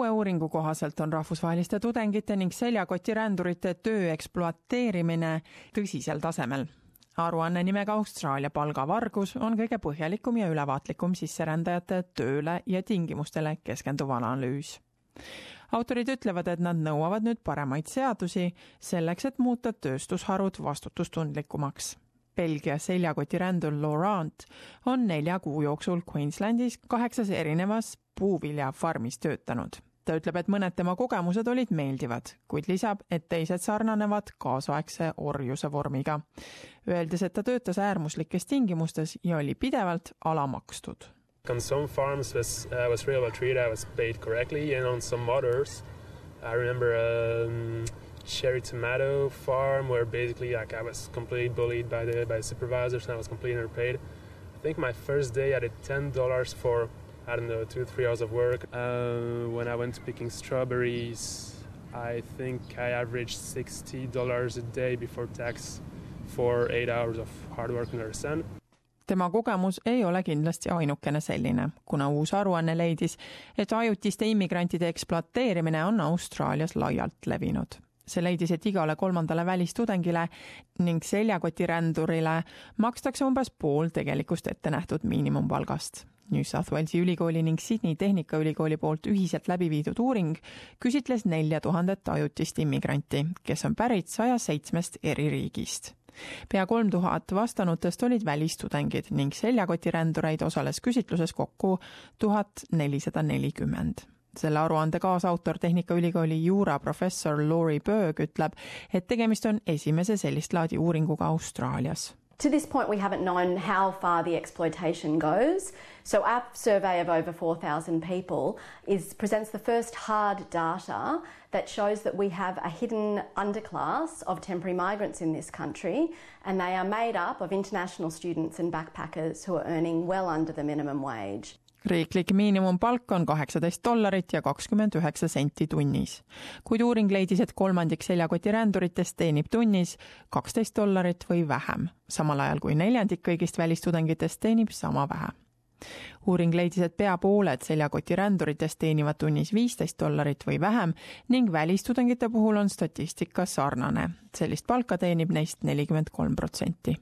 uue uuringu kohaselt on rahvusvaheliste tudengite ning seljakotirändurite töö ekspluateerimine tõsisel tasemel. aruanne nimega Austraalia palgavargus on kõige põhjalikum ja ülevaatlikum sisserändajate tööle ja tingimustele keskenduv analüüs autorid ütlevad, et nad nõuavad nüüd paremaid seadusi selleks, et muuta tööstusharud vastutustundlikumaks Belgia seljakotirändur Laurent on nelja kuu jooksul Queenslandis kaheksas erinevas puuviljafarmis töötanud. Ta ütleb, et mõned tema kogemused olid meeldivad, kuid lisab, et teised sarnanevad kaasaegse orjuse vormiga, öeldes, et ta töötas äärmuslikes tingimustes ja oli pidevalt alamakstud. On some farms was uh, was really well treated, I was paid correctly and on some others I remember um, cherry tomato farm where basically like I was completely bullied by the by the supervisors and I was completely underpaid. I think my first day I did ten dollars for I don't know two three hours of work. Uh, when I went picking strawberries, I think I averaged sixty dollars a day before tax for eight hours of hard work under the sun. tema kogemus ei ole kindlasti ainukene selline, kuna uus aruanne leidis, et ajutiste immigrantide ekspluateerimine on Austraalias laialt levinud see leidis, et igale kolmandale välistudengile ning seljakotirändurile makstakse umbes pool tegelikust ette nähtud miinimumpalgast. New South Walesi ülikooli ning Sydney Tehnikaülikooli poolt ühiselt läbi viidud uuring küsitles nelja tuhandet ajutist immigranti, kes on pärit saja seitsmest eri riigist pea kolm tuhat vastanutest olid välistudengid ning seljakotirändureid osales küsitluses kokku tuhat nelisada nelikümmend selle aruande kaasautor Tehnikaülikooli juuraprofessor Laurie Berg ütleb, et tegemist on esimese sellist laadi uuringuga Austraalias. To this point, we haven't known how far the exploitation goes. So, our survey of over 4,000 people is, presents the first hard data that shows that we have a hidden underclass of temporary migrants in this country, and they are made up of international students and backpackers who are earning well under the minimum wage. Riiklik miinimumpalk on kaheksateist dollarit ja kakskümmend üheksa senti tunnis. kuid uuring leidis, et kolmandik seljakotiränduritest teenib tunnis kaksteist dollarit või vähem, samal ajal kui neljandik kõigist välistudengitest teenib sama vähe. uuring leidis, et pea pooled seljakotiränduritest teenivad tunnis viisteist dollarit või vähem ning välistudengite puhul on statistika sarnane. sellist palka teenib neist nelikümmend kolm protsenti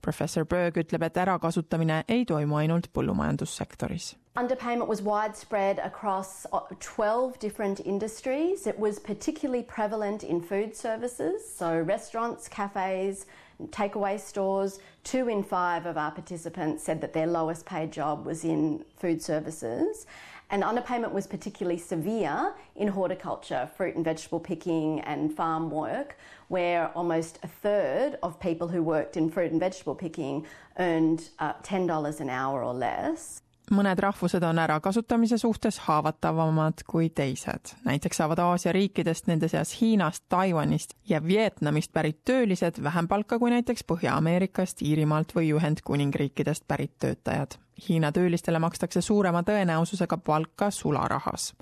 professor Berg ütleb, et ärakasutamine ei toimu ainult põllumajandussektoris. Underpayment was widespread across 12 different industries. It was particularly prevalent in food services, so restaurants, cafes, takeaway stores. Two in five of our participants said that their lowest paid job was in food services. And underpayment was particularly severe in horticulture, fruit and vegetable picking, and farm work, where almost a third of people who worked in fruit and vegetable picking earned uh, $10 an hour or less. Mõned rahvused on ärakasutamise suhtes haavatavamad kui teised. näiteks saavad Aasia riikidest, nende seas Hiinast, Taiwanist ja Vietnamist pärit töölised vähem palka kui näiteks Põhja-Ameerikast, Iirimaalt või Ühendkuningriikidest pärit töötajad. Hiina töölistele makstakse suurema tõenäosusega palka sularahas.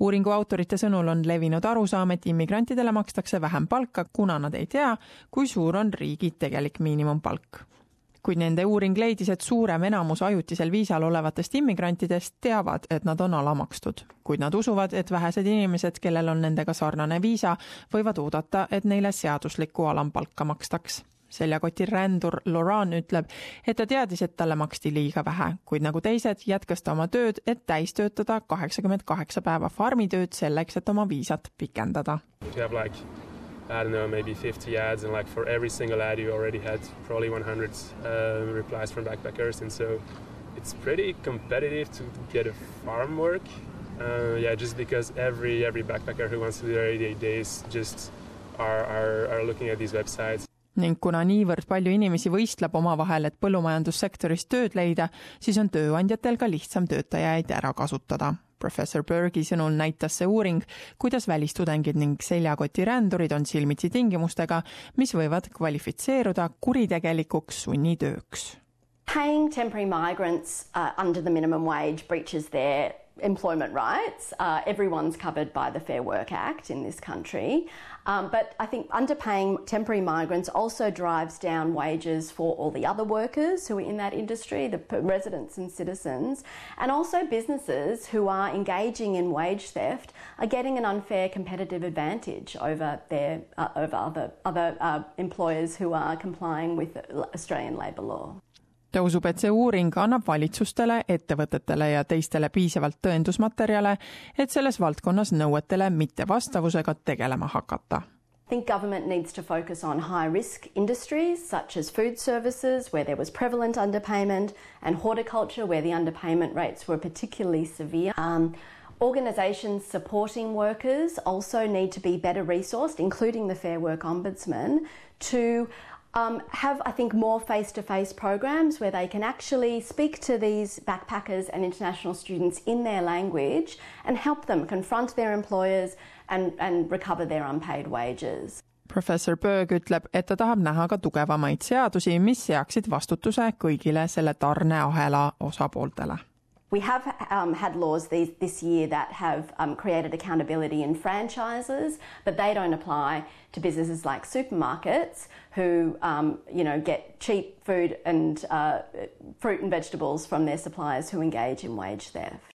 uuringu autorite sõnul on levinud arusaam, et immigrantidele makstakse vähem palka, kuna nad ei tea, kui suur on riigi tegelik miinimumpalk kuid nende uuring leidis, et suurem enamus ajutisel viisal olevatest immigrantidest teavad, et nad on alamakstud, kuid nad usuvad, et vähesed inimesed, kellel on nendega sarnane viisa, võivad oodata, et neile seaduslikku alampalka makstaks seljakoti rändur Loran ütleb, et ta teadis, et talle maksti liiga vähe, kuid nagu teised, jätkas ta oma tööd, et täis töötada kaheksakümmend kaheksa päeva farmitööd selleks, et oma viisat pikendada. I don't know, maybe 50 ads, and like for every single ad, you already had probably 100 uh, replies from backpackers, and so it's pretty competitive to get a farm work. Uh, yeah, just because every every backpacker who wants to do their 88 days just are, are, are looking at these websites. Ning kuna niivõrd palju inimesi võistleb omavahel, et põllumajandussektoris tööd leida, siis on tööandjatel ka lihtsam töötajaid ära kasutada professor Bergi sõnul näitas see uuring, kuidas välistudengid ning seljakotirändurid on silmitsi tingimustega, mis võivad kvalifitseeruda kuritegelikuks sunnitööks. Paying temporary migrants uh, under the minimum wage breaches their employment rights. Uh, everyone's covered by the Fair Work Act in this country. Um, but I think underpaying temporary migrants also drives down wages for all the other workers who are in that industry, the residents and citizens, and also businesses who are engaging in wage theft are getting an unfair competitive advantage over their uh, over other other uh, employers who are complying with Australian labour law. Ta usub, et see uuring annab valitsustele, ettevõtetele ja teistele piisavalt tõendusmaterjale, et selles valdkonnas nõuetele mittevastavusega tegelema hakata I think government needs to focus on high risk industries such as food services, where there was prevalent underpayment, and horticulture, where the underpayment rates were particularly severe. Um, organisations supporting workers also need to be better resourced, including the Fair Work Ombudsman, to um, have, I think, more face to face programs where they can actually speak to these backpackers and international students in their language and help them confront their employers and, and recover their unpaid wages. professor Berg ütleb, et ta tahab näha ka tugevamaid seadusi, mis seaksid vastutuse kõigile selle tarneahela osapooltele We have um, had laws these, this year that have um, created accountability in franchises, but they don't apply to businesses like supermarkets who, um, you know, get cheap food and uh, fruit and vegetables from their suppliers who engage in wage theft.